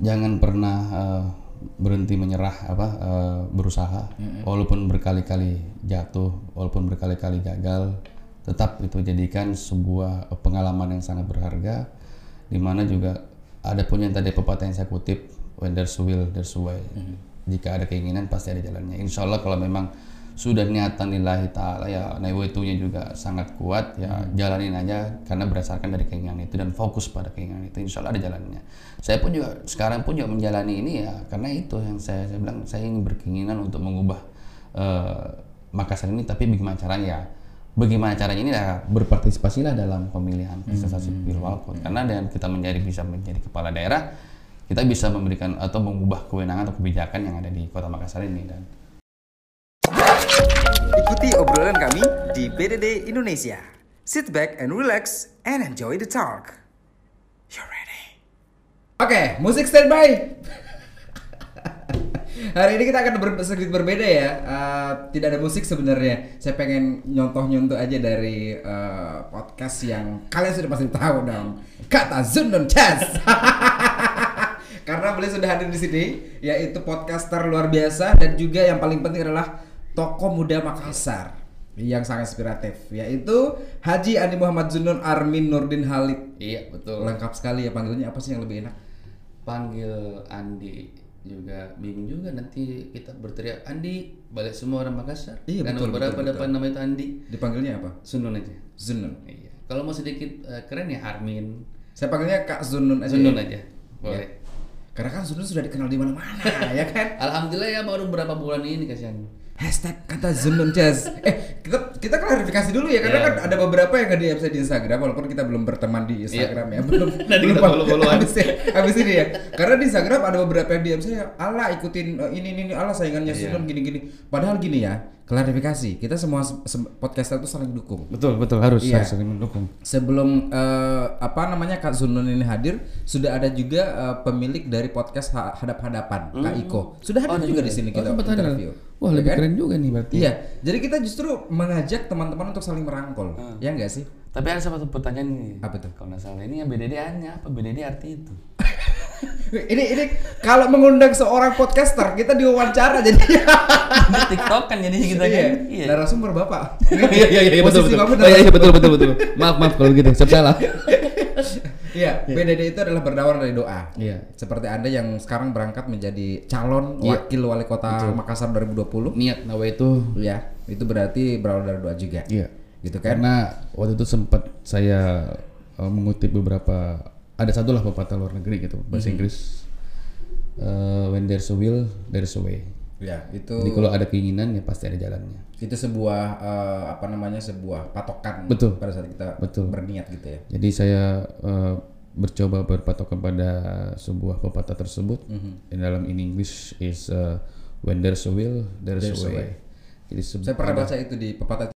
jangan pernah uh, berhenti menyerah apa uh, berusaha. Walaupun berkali-kali jatuh walaupun berkali-kali gagal tetap itu jadikan sebuah pengalaman yang sangat berharga di mana juga ada pun yang tadi pepatah yang saya kutip when there's will there's way. Jika ada keinginan pasti ada jalannya. Insya Allah kalau memang sudah niatan lillahi ta'ala ya nawitunya juga sangat kuat ya jalanin aja karena berdasarkan dari keinginan itu dan fokus pada keinginan itu insya Allah ada jalannya. Saya pun juga sekarang pun juga menjalani ini ya karena itu yang saya, saya bilang saya ingin berkeinginan untuk mengubah eh, Makassar ini tapi bagaimana caranya? Ya bagaimana caranya ini ya berpartisipasilah dalam pemilihan prestasi sipil walkot karena dengan kita menjadi bisa menjadi kepala daerah kita bisa memberikan atau mengubah kewenangan atau kebijakan yang ada di kota Makassar ini dan Ikuti obrolan kami di BDD Indonesia. Sit back and relax and enjoy the talk. You're ready. Oke, musik standby. Hari ini kita akan ber sedikit berbeda ya. Eh, tidak ada musik sebenarnya. Saya pengen nyontoh-nyontoh aja dari eh, podcast yang kalian sudah pasti tahu dong. Kata Zundon Chess. Karena beliau sudah hadir di sini, yaitu podcaster luar biasa dan juga yang paling penting adalah tokoh muda Makassar yang sangat inspiratif, yaitu Haji Andi Muhammad Zunun Armin Nurdin Halid. iya betul Lengkap sekali ya panggilnya apa sih yang lebih enak? panggil Andi juga bingung juga nanti kita berteriak Andi balik semua orang Makassar Iya, dan betul, beberapa betul, depan nama itu Andi Dipanggilnya apa? Sunun aja Zunun. iya kalau mau sedikit eh, keren ya Armin Saya panggilnya Kak Zunun aja. Sunun ya. aja boleh Karena kan Zunun sudah dikenal di mana-mana ya kan? Alhamdulillah ya baru beberapa bulan ini kasihan Hashtag kata Zunun Jazz. Eh kita kita klarifikasi dulu ya karena Iya. kan ada beberapa yang nge DM saya di Instagram walaupun kita belum berteman di Instagram ya belum. Nanti belum kita follow-followan. habis, habis ini ya. Karena di Instagram ada beberapa yang DM saya, Allah ikutin eh, ini ini, ini Allah saingannya Iya. Zunun gini-gini. Padahal gini ya, klarifikasi. Kita semua sem- podcaster itu saling dukung. betul betul harus Iya. harus saling mendukung Sebelum eh, apa namanya Kak Zunun ini hadir, sudah ada juga eh, pemilik dari podcast Ha- Hadap-hadapan, Kak Iko. Sudah hadir Hmm. ada juga juga di sini ya? Oh, kita ada. interview. Wah Ya lebih kan? keren juga nih berarti. Iya, jadi kita justru mengajak teman-teman untuk saling merangkul, ya enggak sih? tapi ada satu pertanyaan nih Apa tuh? kalau nggak salah ini yang BDD hanya apa? BDD arti itu? Ini ini kalau mengundang seorang podcaster kita diwawancara jadi. TikTok kan jadi kita kan? Iya. iya. narasumber bapak. iya iya iya betul betul. oh, iya, iya betul betul betul. Maaf maaf kalau gitu. Saya salah Iya, BDD itu adalah berawal dari doa. Iya. Seperti Anda yang sekarang berangkat menjadi calon Iya. wakil wali kota Makassar 2020. niat nawa itu Ya, itu berarti berawal dari doa juga. iya Gitu kan? karena waktu itu sempat saya uh, mengutip beberapa ada satu lah pepatah luar negeri gitu bahasa Inggris uh, when there's a will there's a way Ya, itu jadi kalau ada keinginan ya pasti ada jalannya itu sebuah eh, apa namanya sebuah patokan Betul. pada saat kita Betul. berniat gitu ya. jadi saya uh, bercoba berpatokan pada sebuah pepatah tersebut in dalam in English is uh, when there's a will there's, There's a a way, jadi Saya pernah baca itu di pepatah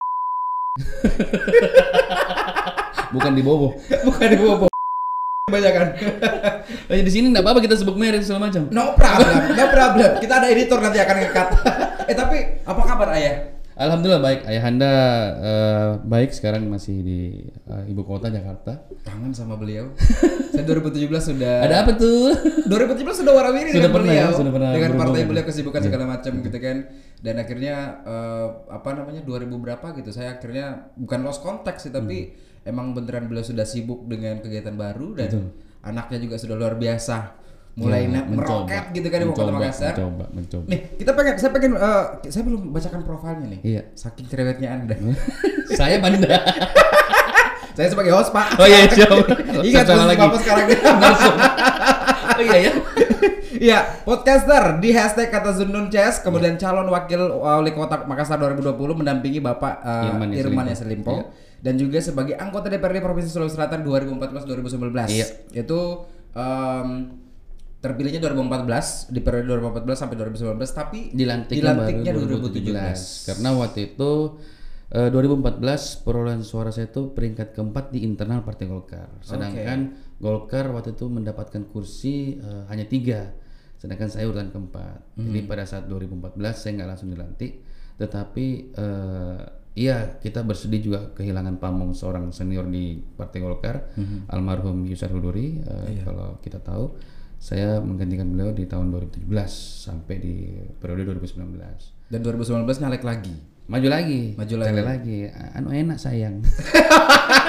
bukan di bobo bukan di Bobo. Kebanyakan. Oh, di sini nggak apa-apa kita sebut merek segala macam No problem, no problem. Kita ada editor nanti akan ngekat. eh tapi apa kabar ayah? Alhamdulillah baik. Ayahanda eh, baik sekarang masih di eh, ibu kota Jakarta. Kangen sama beliau. Saya 2017 sudah. Ada apa tuh? 2017 sudah warawiri Sudah dengan pernah beliau. ya, sudah pernah dengan partai beliau kesibukan Iya. segala macam gitu kan. Dan akhirnya eh, apa namanya 2000 berapa gitu. Saya akhirnya bukan lost contact sih tapi Hmm. Emang beneran beliau sudah sibuk dengan kegiatan baru dan anaknya juga sudah luar biasa. Mulai Ya, meroket gitu kan di Kota mencoba, Makassar. Mencoba, mencoba. Nih, kita pengen saya pengen eh, saya belum bacakan profilnya nih. Iya. Saking cerewetnya Anda. Saya Banda. saya sebagai host, Pak. Oh iya, siap. Ingat lagi. Bapak sekarang oh iya ya. Iya, podcaster di hashtag kata Zunun CS, kemudian calon wakil wali kota Makassar 2020 mendampingi Bapak uh, Irman. Yasselimpo Iya. Dan juga sebagai anggota DPRD Provinsi Sulawesi Selatan 2014-2019. Iya. Itu um, terpilihnya 2014 di periode 2014 sampai 2019 tapi Dilantiknya, dilantiknya baru 2017. Karena waktu itu eh, 2014 perolehan suara saya itu peringkat keempat di internal Partai Golkar. Sedangkan Golkar waktu itu mendapatkan kursi eh, hanya tiga, sedangkan saya urutan keempat. Jadi pada saat 2014 saya nggak langsung dilantik, tetapi eh, iya kita bersedih juga kehilangan pamong seorang senior di Partai Golkar, almarhum Yusar Huduri eh, kalau kita tahu. saya menggantikan beliau di tahun 2017 sampai di periode 2019 Dan 2019 nyalek lagi. maju lagi Maju sekali lagi. Anu enak sayang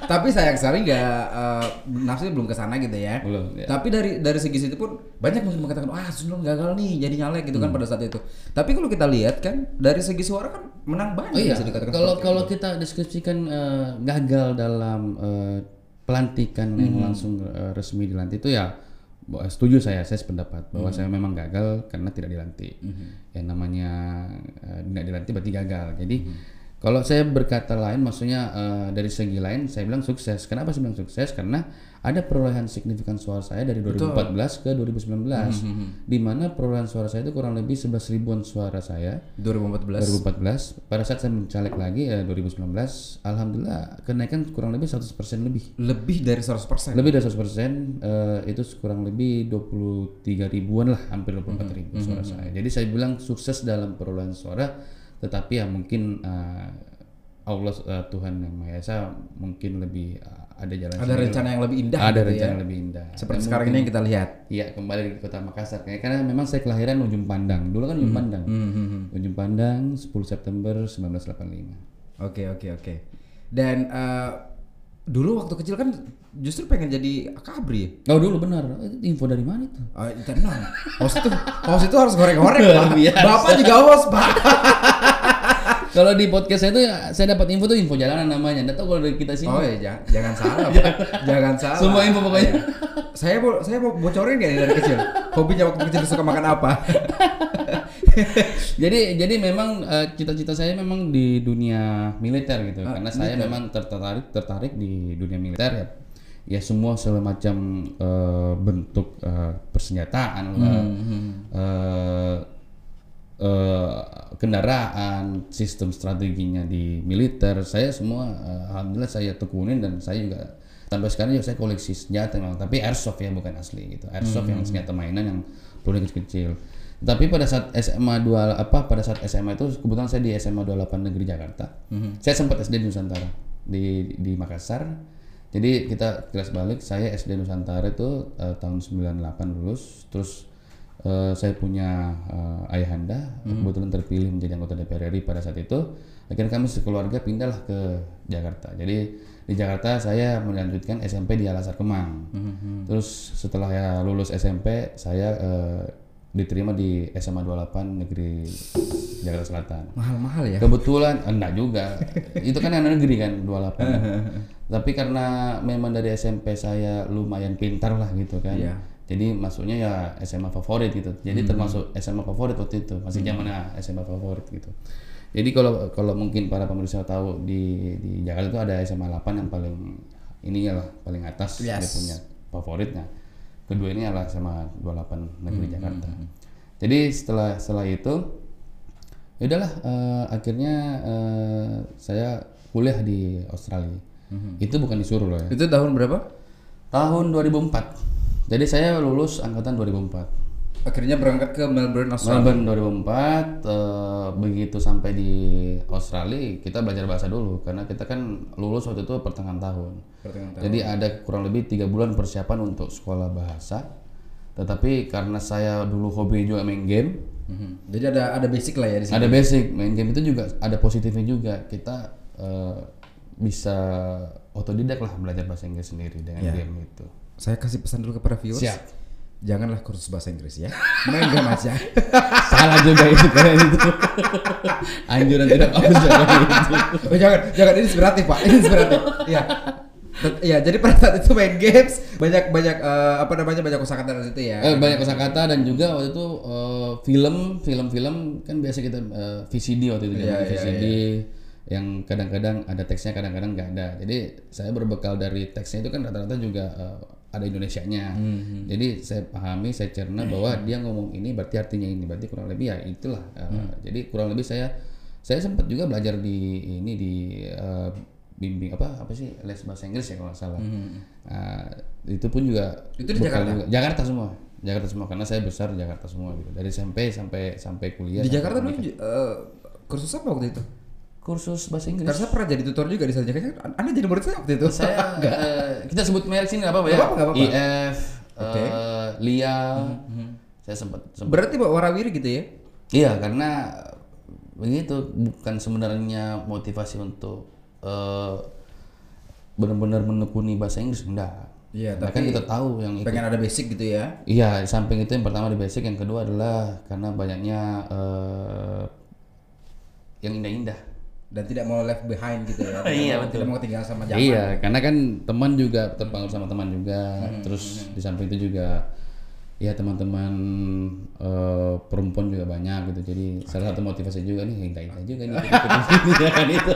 Tapi sayang sekali nggak uh, nafsunya belum ke sana gitu ya. Belum, ya. Tapi dari dari segi situ pun banyak yang mengatakan wah Sundong gagal nih jadi nyalek gitu Hmm. kan pada saat itu. Tapi kalau kita lihat kan dari segi suara kan menang banyak Oh iya, bisa dikatakan. kalau kalau kita deskripsikan eh, gagal dalam eh, pelantikan yang Hmm. langsung eh, resmi dilantik itu ya setuju saya, saya sependapat Hmm. bahwa saya memang gagal karena tidak dilantik. Yang namanya eh, tidak dilantik berarti gagal. Jadi Hmm. Kalau saya berkata lain, maksudnya eh, dari segi lain saya bilang sukses. Kenapa saya bilang sukses? Karena ada perolehan signifikan suara saya dari 2014 ke 2019, Hmm, di mana perolehan suara saya itu kurang lebih 11 ribuan suara saya 2014. 2014 pada saat saya mencalek lagi ya 2019 alhamdulillah kenaikan kurang lebih 100% lebih Lebih dari 100%. lebih dari 100% eh, itu kurang lebih 23 ribuan lah hampir 24 ribu suara saya jadi saya bilang sukses dalam perolehan suara tetapi ya mungkin eh, Allah eh, Tuhan yang Maha Esa mungkin lebih eh, ada jalan Ada sendiri rencana yang lebih indah. ada gitu rencana ya. yang lebih indah Seperti Dan sekarang ini yang kita lihat. Iya kembali ke kota Makassar karena memang saya kelahiran ujung pandang dulu kan ujung pandang ujung pandang 10 September 1985 Oke oke oke. Dan eh, dulu waktu kecil kan justru pengen jadi akabri ya. oh dulu benar Itu info dari mana itu Oh, tenang. Host itu, host itu harus goreng-goreng. Bapak juga host, Pak. kalau di podcast saya itu ya, saya dapat info tuh info jalanan namanya nggak tahu kalau dari kita sini Oh ya, jangan, jangan salah, Pak. jangan salah. Semua info pokoknya. Iya. Saya mau saya mau bocorin nih dari kecil? Hobinya waktu kecil suka makan apa? jadi jadi memang eh, cita-cita saya memang di dunia militer gitu. Karena saya memang tertarik tertarik di dunia militer ya. Ya semua segala macam eh, bentuk eh, persenjataan lah. Eh, eh, kendaraan sistem strateginya di militer. Saya semua eh, alhamdulillah saya tekunin dan saya juga sampai sekarang juga saya koleksi senjata memang. Tapi airsoft ya bukan asli gitu. Airsoft yang senjata mainan yang peluru kecil-kecil tapi pada saat SMA 2 apa pada saat SMA itu kebetulan saya di SMA 28 Negeri Jakarta. Saya sempat SD di Nusantara di di Makassar. Jadi kita kelas balik saya SD Nusantara itu eh, tahun 98 lulus. Terus eh, saya punya eh, ayahanda kebetulan terpilih menjadi anggota DPR RI pada saat itu. Akhirnya kami sekeluarga pindahlah ke Jakarta. Jadi di Jakarta saya melanjutkan SMP di Al Azhar Kemang. Terus setelah ya lulus SMP saya eh, diterima di SMA 28 Negeri Jakarta Selatan Mahal-mahal ya. Kebetulan enggak juga. itu kan anak negeri kan 28. Tapi karena memang dari SMP saya lumayan pintar lah gitu kan. Iya. Jadi masuknya ya SMA favorit gitu. Jadi Hmm. termasuk SMA favorit waktu itu. Masih zamannya SMA favorit gitu. Jadi kalau kalau mungkin para pemirsa tahu di di Jakarta itu ada SMA 8 yang paling ininya lah paling atas dia Yes. punya favoritnya. Kedua ini adalah SMA 28 Negeri Hmm, Jakarta. Jadi setelah setelah itu ya udahlah eh, akhirnya eh, saya kuliah di Australia. Itu bukan disuruh loh ya. Itu tahun berapa? tahun 2004 jadi saya lulus angkatan 2004 Akhirnya berangkat ke Melbourne, Australia. Melbourne 2004 eh, begitu sampai di Australia kita belajar bahasa dulu karena kita kan lulus waktu itu pertengahan tahun Pertengahan tahun. jadi ada kurang lebih tiga bulan persiapan untuk sekolah bahasa tetapi karena saya dulu hobi juga main game Mhm. Jadi ada ada basic lah ya di sini. ada basic main game itu juga ada positifnya juga kita eh, bisa otodidak lah belajar bahasa Inggris sendiri dengan Ya. game itu Saya kasih pesan dulu kepada viewers. siap Janganlah kursus bahasa Inggris ya. Main game aja. salah juga itu karena itu anjuran tidak bagus itu Oh, jangan, jangan ini inspiratif pak, ini inspiratif. Iya. Iya, jadi pada saat itu main games banyak banyak eh, apa namanya banyak kosakata dari situ ya. Eh, banyak kosakata dan juga waktu itu eh, film film-film kan biasa kita eh, VCD waktu itu zaman iya, VCD yang kadang-kadang ada teksnya kadang-kadang nggak ada jadi saya berbekal dari teksnya itu kan rata-rata juga eh, ada Indonesianya. Hmm, jadi saya pahami saya cerna bahwa dia ngomong ini berarti artinya ini berarti kurang lebih ya itulah. Hmm. jadi kurang lebih saya saya sempat juga belajar di ini di eh, bimbing apa apa sih les bahasa Inggris ya kalau nggak salah. Nah, itu pun juga Hmm, Itu di Jakarta? juga. Jakarta semua. Jakarta semua karena saya besar di Jakarta semua gitu. Dari SMP sampai sampai kuliah Di Jakarta dulu eh, kursus apa waktu itu? Kursus bahasa Inggris Karena saya pernah jadi tutor juga di sana. Anda jadi murid saya waktu itu. saya eh, kita sebut merek sini apa-apa ya Nggak apa-apa. IF Oke. eh, Lia saya sempat sempat Berarti Pak Warawiri gitu ya? iya karena begitu bukan sebenarnya motivasi untuk eh, benar-benar menekuni bahasa Inggris enggak Iya, Nah, kan kita tahu yang ikut Pengen ada basic gitu ya? Iya, di samping itu yang pertama di basic, yang kedua adalah karena banyaknya eh, yang indah-indah. Dan tidak mau left behind gitu ya? Iya, Tidak mau- Tidak mau ketinggalan sama zaman. Iya, karena kan teman juga terpengaruh sama teman juga. Terus di samping itu juga ya teman-teman eh, perempuan juga banyak gitu. Jadi salah satu motivasi juga nih indah-indah juga nih ya kan itu.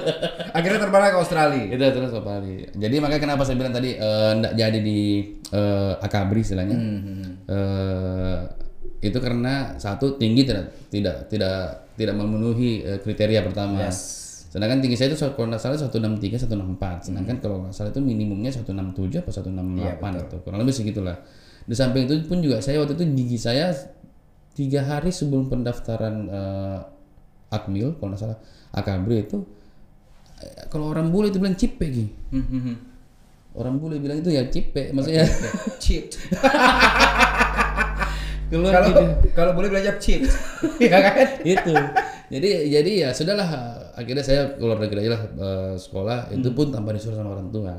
Akhirnya terbang ke Australia. itu terus ke Bali. Jadi makanya kenapa saya bilang tadi eh, nggak jadi di eh, Akabri istilahnya. Eh, itu karena satu tinggi tidak tidak tidak tidak memenuhi eh, kriteria pertama. Sedangkan tinggi saya itu kalau nggak salah 163 164. Sedangkan kalau nggak salah itu minimumnya 167 apa 168 gitu. Kurang lebih segitulah. Di samping itu pun juga saya waktu itu gigi saya tiga hari sebelum pendaftaran eh, Akmil kalau nggak salah Akabri itu eh, kalau orang bule itu bilang cipe Gi. Orang bule bilang itu ya cipe maksudnya keluar Kalau kalau boleh belajar cheat. Iya kan? itu jadi jadi ya sudahlah akhirnya saya keluar negeri aja lah eh, sekolah itu pun tanpa disuruh sama orang tua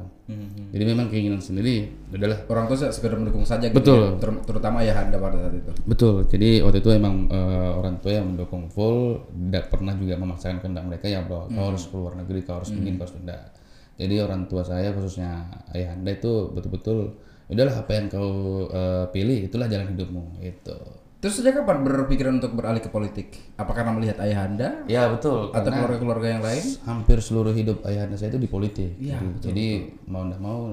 jadi memang keinginan sendiri udahlah Orang tua sekedar mendukung saja gitu. Betul. ya. Ter- terutama ya Anda pada saat itu. betul jadi waktu itu emang eh, orang tua yang mendukung full tidak pernah juga memaksakan kehendak mereka ya bahwa kau harus keluar negeri kau harus begini kau harus tidak jadi orang tua saya khususnya ayah anda itu betul-betul udahlah apa yang kau eh, pilih itulah jalan hidupmu itu Terus sejak kapan berpikiran untuk beralih ke politik? Apa karena melihat ayah Anda ya betul atau keluarga-keluarga yang lain? hampir seluruh hidup ayahanda saya itu di politik. jadi, jadi mau tidak mau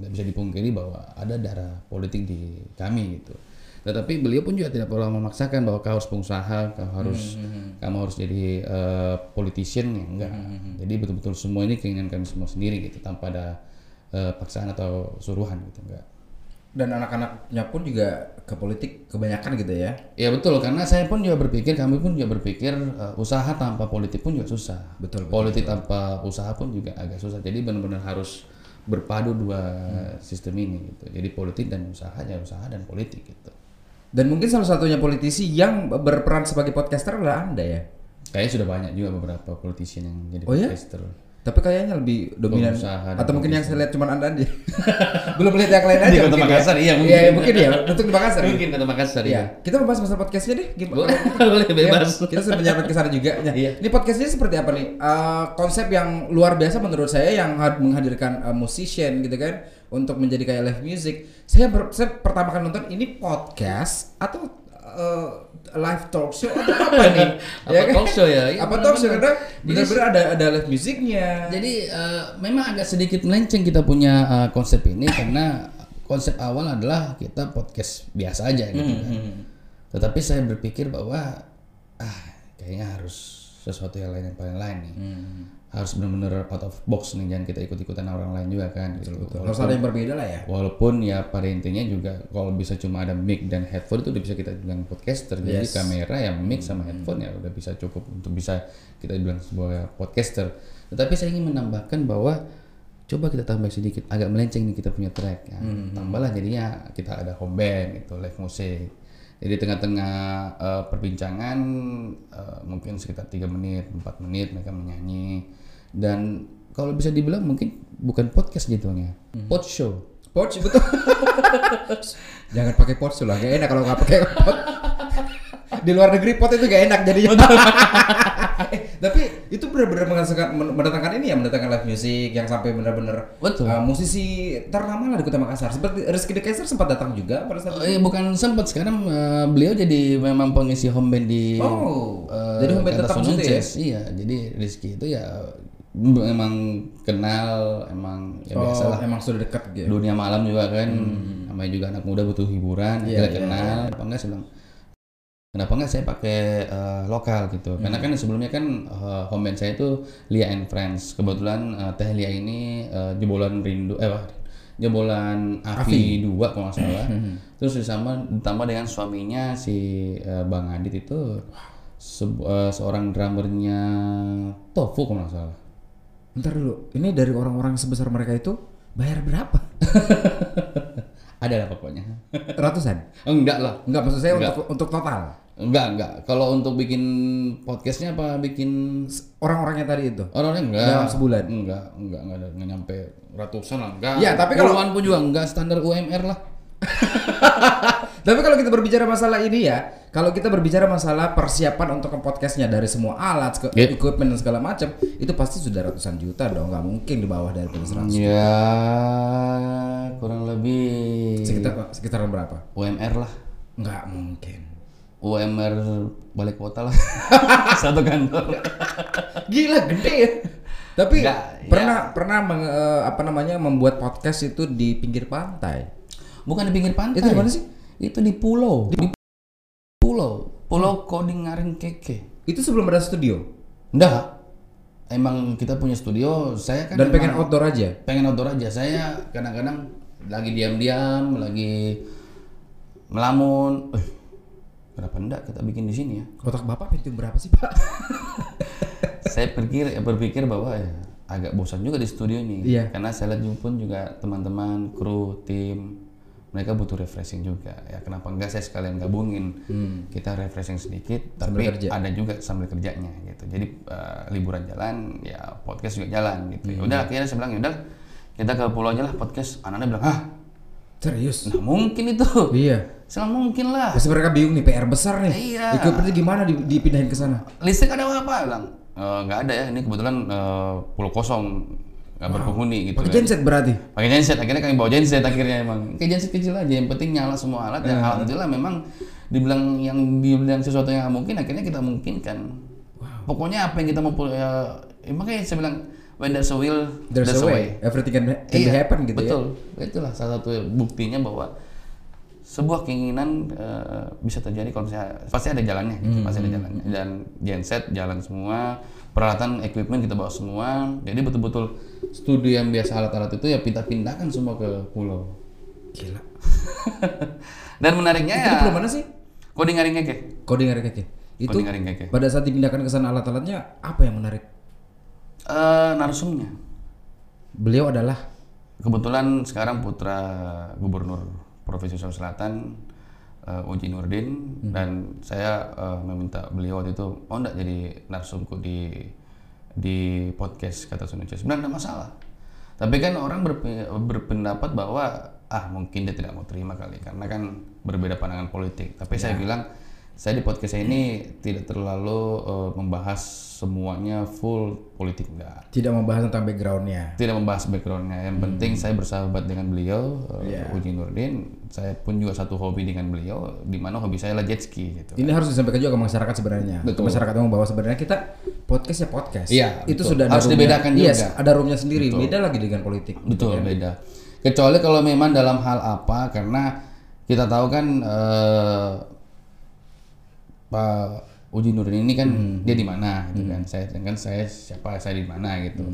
nggak bisa dipungkiri bahwa ada darah politik di kami gitu. Tetapi beliau pun juga tidak pernah memaksakan bahwa kau harus pengusaha, kau harus kamu harus jadi eh, politician ya enggak. Jadi betul-betul semua ini keinginan kami semua sendiri gitu tanpa ada eh, paksaan atau suruhan gitu enggak. Dan anak-anaknya pun juga ke politik kebanyakan gitu ya? Ya betul karena saya pun juga berpikir kami pun juga berpikir eh, usaha tanpa politik pun juga susah. Betul, Politik tanpa usaha pun juga agak susah. Jadi benar-benar harus berpadu dua sistem ini gitu. Jadi politik dan usaha ya usaha dan politik gitu. Dan mungkin salah satunya politisi yang berperan sebagai podcaster adalah Anda ya? Kayaknya sudah banyak juga beberapa politician yang jadi Oh ya? Tapi kayaknya lebih dominan Pengusaha atau mungkin yang saya lihat cuma Anda aja. Belum lihat yang lain aja. Di Kota ya. Makassar, iya, mungkin. Iya, iya, mungkin ya. Untuk di Makassar. Mungkin kata Makassar Iya. ya. Kita membahas masalah podcastnya deh. Gimana? Boleh bebas. Iya, kita sudah menyiapkan ke sana juga. Nah, Iya. Ini podcastnya seperti apa nih? Eh, konsep yang luar biasa menurut saya yang had- menghadirkan eh, musician gitu kan untuk menjadi kayak live music. Saya, saya pertama kali nonton ini podcast atau eh, live talk show atau apa nih? Apa talk show ya? Iya, apa talk show karena benar-benar ada ada live musiknya. Jadi eh, memang agak sedikit melenceng kita punya eh, konsep ini karena konsep awal adalah kita podcast biasa aja gitu kan. Tetapi saya berpikir bahwa ah kayaknya harus sesuatu yang lain yang paling lain nih. Harus benar-benar out of box nih jangan kita ikut-ikutan orang lain juga kan gitu. Harus ada yang berbeda lah ya. Walaupun ya pada intinya juga kalau bisa cuma ada mic dan headphone itu udah bisa kita bilang podcaster. Jadi Yes. kamera ya mic sama headphone ya udah bisa cukup untuk bisa kita bilang sebuah podcaster. Tetapi saya ingin menambahkan bahwa coba kita tambah sedikit agak melenceng nih kita punya track ya. Tambahlah jadinya kita ada home band gitu, live musik. Jadi tengah-tengah eh, perbincangan eh, mungkin sekitar tiga menit, 4 menit mereka menyanyi dan kalau bisa dibilang mungkin bukan podcast jatuhnya, pod show. Pouch betul. Jangan pakai pouch lah, gak enak kalau nggak pakai pot. Di luar negeri pot itu gak enak jadinya. eh, tapi itu benar-benar menghasilkan men- mendatangkan ini ya, mendatangkan live music yang sampai benar-benar uh, musisi ternama lah di Kota Makassar. Seperti Rizky The Kaiser sempat datang juga pada saat Oh, iya, bukan sempat sekarang eh, beliau jadi memang pengisi home band di Oh, eh, jadi home band tetap gitu ya? Iya, jadi Rizky itu ya memang kenal, emang ya Oh, biasalah. emang sudah dekat gitu. dunia malam juga kan, namanya juga anak muda butuh hiburan, Iya, kita iya, kenal, apa enggak saya bilang Kenapa enggak saya pakai eh, lokal gitu? Karena kan sebelumnya kan eh, home band saya itu Lia and Friends. Kebetulan eh, Teh Lia ini eh, jebolan rindu eh wah, jebolan Avi 2 kalau nggak salah. Terus ditambah ditambah dengan suaminya si eh, Bang Adit itu sebu- eh, seorang drummernya Tofu kalau nggak salah. Bentar dulu, ini dari orang-orang sebesar mereka itu bayar berapa? Ada lah pokoknya. Ratusan? enggak lah. Enggak maksud saya Enggak. untuk untuk total Enggak, enggak. Kalau untuk bikin podcastnya apa bikin orang-orangnya tadi itu. Orang-orangnya enggak. Dalam sebulan? Enggak, enggak, enggak, ada, enggak nyampe ratusan lah. Enggak. Iya, tapi kalau- pun juga enggak standar UMR lah. Tapi kalau kita berbicara masalah ini ya, kalau kita berbicara masalah persiapan untuk podcastnya dari semua alat, ke Yeah. equipment dan segala macam, itu pasti sudah ratusan juta dong, nggak mungkin di bawah dari 100. Ya, kurang lebih Sekitar sekitaran berapa? UMR lah. Nggak mungkin. UMR balik kota lah. Satu kantor. Gila gede ya. Tapi Nggak, pernah pernah meng- eh, apa namanya membuat podcast itu di pinggir pantai. Bukan di pinggir pantai. Itu di mana sih? Itu di pulau. Di pulau. Pulau Koding Ngaring Keke. Itu sebelum ada studio Enggak. Emang kita punya studio, saya kan dan pengen outdoor aja. pengen outdoor aja saya kadang-kadang lagi diam-diam lagi melamun eh kenapa enggak kita bikin di sini ya Kotak bapak pintu berapa sih pak? saya berpikir berpikir bahwa ya agak bosan juga di studio ini Iya. karena saya lihat pun juga teman-teman kru tim mereka butuh refreshing juga ya kenapa enggak saya sekalian gabungin kita refreshing sedikit Hmm. Sambil tapi kerja. ada juga sambil kerjanya gitu jadi eh, liburan jalan ya podcast juga jalan gitu Hmm. ya udah akhirnya saya bilang ya udah kita ke pulau aja lah podcast anak-anak bilang ah Serius? nah mungkin itu Iya. bilang, mungkin lah Pasti mereka bingung nih PR besar nih. Iya. Equipmentnya gimana di- dipindahin ke sana? listrik ada apa bilang "Eh, nggak ada ya ini kebetulan eh, pulau kosong nggak berpenghuni gitu Pakai kan. genset berarti. pakai genset akhirnya kami bawa genset akhirnya emang. Kayak genset kecil aja yang penting nyala semua alat dan alhamdulillah memang dibilang yang dibilang sesuatu yang mungkin akhirnya kita mungkinkan. Pokoknya apa yang kita mau ya, ya makanya saya bilang when there's a will There's, a way. Everything can, can Iya, happen gitu betul. Itulah salah satu buktinya bahwa sebuah keinginan eh, bisa terjadi kalau misalnya pasti ada jalannya gitu, pasti ada jalannya. Dan genset jalan semua peralatan equipment kita bawa semua jadi betul-betul studio yang biasa alat-alat itu ya kita pindahkan semua ke pulau. Gila. dan menariknya Itu ya pulau mana sih? coding ngaring keke Coding Ngaring Keke. Itu keke pada saat dipindahkan ke sana alat-alatnya apa yang menarik? Eh, narsumnya Beliau adalah kebetulan sekarang putra gubernur provinsi Sulawesi Selatan eh, Uji Nurdin dan saya eh, meminta beliau waktu itu mau enggak jadi narsumku di di podcast kata Sunucia sebenarnya enggak masalah. Tapi kan orang berpe- berpendapat bahwa ah mungkin dia tidak mau terima kali karena kan berbeda pandangan politik. Tapi saya bilang saya di podcast ini tidak terlalu eh, membahas semuanya full politik enggak tidak membahas tentang backgroundnya. tidak membahas backgroundnya yang penting saya bersahabat dengan beliau uh, Iya. Uji Nurdin saya pun juga satu hobi dengan beliau di mana hobi saya adalah jet ski gitu Ini harus disampaikan juga ke masyarakat sebenarnya. Ke Betul. masyarakat umum bahwa sebenarnya kita podcast ya podcast. Iya, Itu betul. sudah ada Harus roomnya. dibedakan Yes, juga. ada roomnya sendiri. Beda lagi dengan politik. betul beda kecuali kalau memang dalam hal apa karena kita tahu kan eh, Pak Uji Nurdin ini kan dia di mana gitu kan. Saya kan saya siapa saya di mana gitu.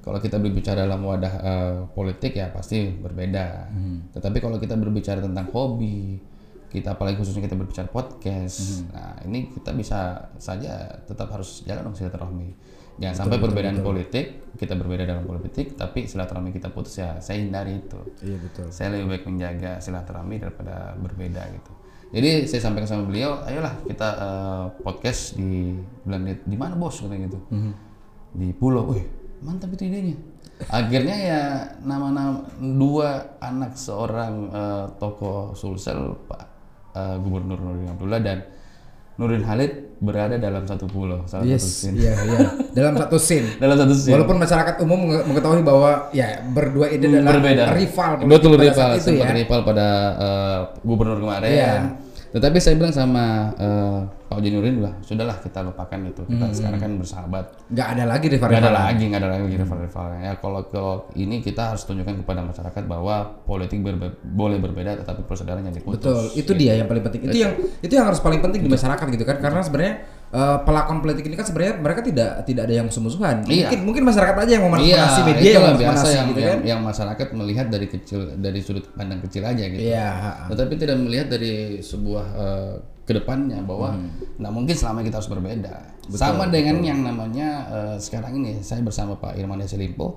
Kalau kita berbicara dalam wadah eh, politik ya pasti berbeda. Tetapi kalau kita berbicara tentang hobi kita apalagi khususnya kita berbicara podcast nah ini kita bisa saja tetap harus jalan dong silaturahmi. Jangan sampai perbedaan politik kita berbeda dalam politik tapi silaturahmi kita putus ya saya hindari itu. Iya betul. saya lebih baik menjaga silaturahmi daripada berbeda gitu. Jadi saya sampaikan sama beliau, ayolah kita eh, podcast di bulan di, mana bos katanya gitu. Di pulau, wih mantap itu idenya. Akhirnya ya nama-nama dua anak seorang eh, tokoh Sulsel Pak eh, Gubernur Nurdin Abdullah dan Nurdin Halid berada dalam satu pulau, salah satu Yes, scene. iya iya. Dalam satu scene. Dalam satu scene. Walaupun masyarakat umum menge- mengetahui bahwa ya berdua ini adalah berbeda. rival Betul rival, itu sempat ya. rival pada eh, gubernur kemarin. Iya. Tetapi saya bilang sama eh, Pak Uji Nurdin lah, sudahlah kita lupakan itu. Kita sekarang kan bersahabat. Nggak ada lagi rival. Nggak ada lagi, nggak ada lagi rival-rivalnya. Ya kalau kalau ini kita harus tunjukkan kepada masyarakat bahwa politik berbe- boleh berbeda, tetapi persaudaraan yang diputus. Betul, itu dia yang paling penting. Itu yang itu yang harus paling penting di masyarakat gitu kan. Karena sebenarnya eh, pelakon politik ini kan sebenarnya mereka tidak tidak ada yang musuh-musuhan. Iya. Mungkin mungkin masyarakat aja yang memanipulasi Iya, media yang biasa yang, gitu yang, kan. yang masyarakat melihat dari kecil dari sudut pandang kecil aja gitu. Iya. Tetapi tidak melihat dari sebuah eh, ke depannya bahwa nggak mungkin selama kita harus berbeda. Sama dengan yang namanya eh, sekarang ini saya bersama Pak Irman Desi Limpo,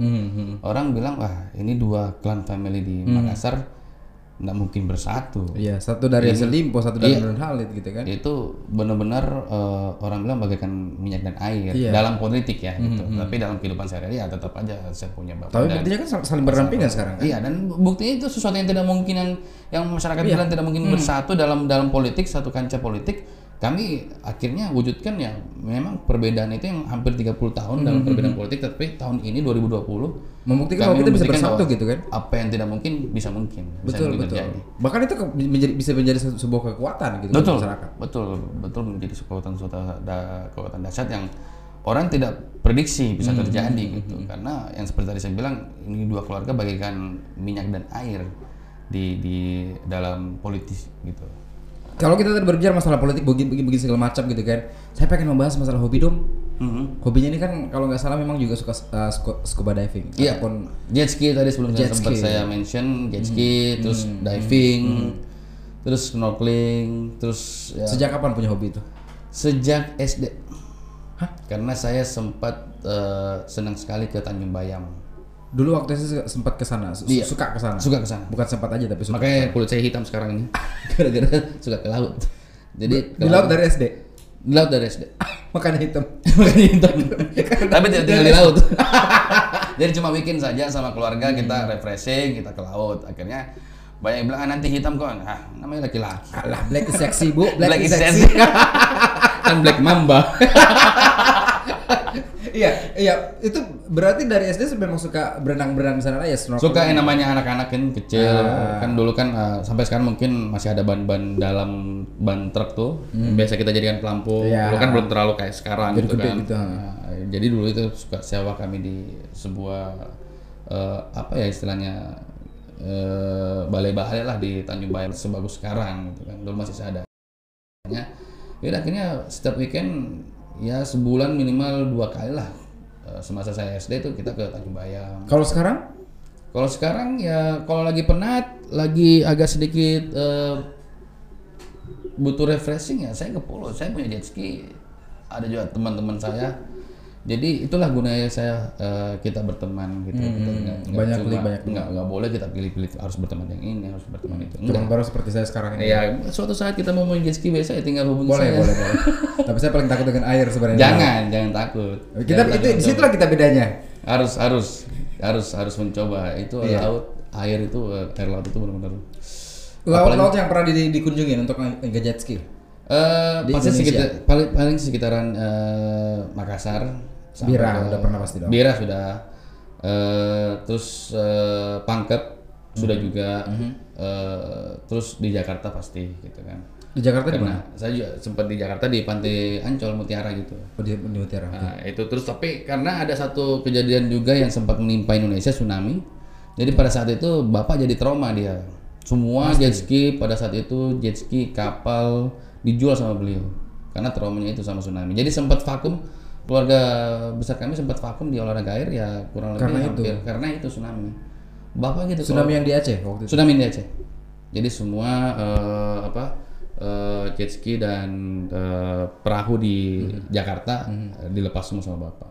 orang bilang wah ini dua klan family di Makassar nggak mungkin bersatu Iya, satu dari hasil limpo, satu dari Iya. Halid gitu kan. itu benar-benar eh, orang bilang bagaikan minyak dan air Iya. dalam politik ya gitu tapi dalam kehidupan sehari-hari ya tetap aja saya punya bapak Tapi buktinya kan sal- saling berdampingan sekarang kan. Iya dan buktinya itu sesuatu yang tidak mungkin yang yang masyarakat Iya. bilang tidak Hmm. mungkin bersatu dalam dalam politik satu kancah politik kami akhirnya wujudkan ya memang perbedaan itu yang hampir 30 tahun Hmm, dalam perbedaan politik tapi tahun ini 2020 Membuktikan bahwa kita bisa bersatu gitu kan. apa yang tidak mungkin bisa mungkin bisa Betul, mungkin betul. terjadi. Bahkan itu ke- menjadi bisa menjadi se- sebuah kekuatan gitu betul masyarakat. betul betul menjadi kekuatan suatu da- kekuatan dahsyat yang orang tidak prediksi bisa Hmm, terjadi gitu karena yang seperti tadi saya bilang ini dua keluarga bagaikan minyak dan air di di dalam politis gitu Kalau kita tadi berbicara masalah politik begini begini, begini segala macam gitu kan. Saya pengen membahas masalah hobi dong. Mhm. Hobinya ini kan kalau nggak salah memang juga suka uh, scu- scuba diving Iya. ataupun jet ski tadi sebelum Jet sempat ski. Saya mention jet ski terus diving terus snorkeling terus ya, sejak kapan punya hobi itu? sejak SD Hah? karena saya sempat eh, senang sekali ke Tanjung Bayam Dulu waktu itu sempat ke sana, su- Iya. suka ke sana. suka ke sana Bukan sempat aja tapi suka. makanya kulit saya hitam sekarang ini gara-gara suka ke laut jadi Di laut dari SD. di laut dari SD Makanya hitam. makanya hitam tapi tidak tinggal di laut jadi cuma weekend saja sama keluarga kita refreshing kita ke laut akhirnya banyak yang bilang ah, nanti hitam kok ah namanya laki-laki Alah, black is sexy, Bu. Black, Black is is sexy. kan black mamba iya, iya. Itu berarti dari SD memang suka berenang-berenang di sana ya snorkeling. suka yang namanya anak-anak kan kecil Ah. kan dulu kan uh, sampai sekarang mungkin masih ada ban-ban dalam ban truk tuh biasa kita jadikan pelampung Hmm. Iya. dulu kan belum terlalu kayak sekarang Jadi gitu kan gitu. Nah, jadi dulu itu suka sewa kami di sebuah uh, apa ya istilahnya uh, balai-balai lah di Tanjung Bayar sebagus sekarang gitu kan dulu masih ada ya akhirnya setiap weekend ya sebulan minimal dua kali lah Eh, semasa saya SD itu kita ke Tanjung Bayam Kalau sekarang kalau sekarang ya kalau lagi penat, lagi agak sedikit eh, butuh refreshing ya saya ke pulau. Saya punya jet ski. Ada juga teman-teman saya. Jadi itulah gunanya saya eh, kita berteman gitu. Kita nggak- nggak banyak pilih, banyak pilih. nggak nggak boleh kita pilih-pilih harus berteman yang ini, harus berteman itu. Enggak. baru seperti saya sekarang ini. Ya suatu saat kita mau main jet ski biasa ya tinggal hubungi Boleh, saya. boleh, boleh. Tapi saya paling takut dengan air sebenarnya. Jangan, jangan takut. Kita Jangan itu di situlah kita bedanya. harus harus harus harus mencoba itu Iya. laut air itu eh, air laut itu benar-benar Laut-laut yang pernah di- dikunjungin untuk nge- nge-jet ski. Eh, Di pasti sekitar paling paling sekitaran eh, Makassar sampai Bira, ke- udah pernah pasti dong. Bira sudah Eh, terus eh, Pangkep sudah Mhm. juga Eh, terus di Jakarta pasti gitu kan Di Jakarta di mana? saya juga sempat di Jakarta di Pantai Ancol Mutiara gitu Oh, di, di Mutiara. Nah, itu terus tapi karena ada satu kejadian juga yang sempat menimpa Indonesia tsunami. Jadi pada saat itu Bapak jadi trauma dia. Semua jet ski pada saat itu jet ski, kapal dijual sama beliau karena traumanya itu sama tsunami. Jadi sempat vakum keluarga besar kami sempat vakum di olahraga air ya kurang lebih Karena itu? hampir karena itu tsunami. Bapak gitu Tsunami yang di Aceh waktu itu. tsunami di Aceh. Jadi semua eh, apa eh, jet ski dan eh, perahu di Hmm. Jakarta eh, dilepas semua sama bapak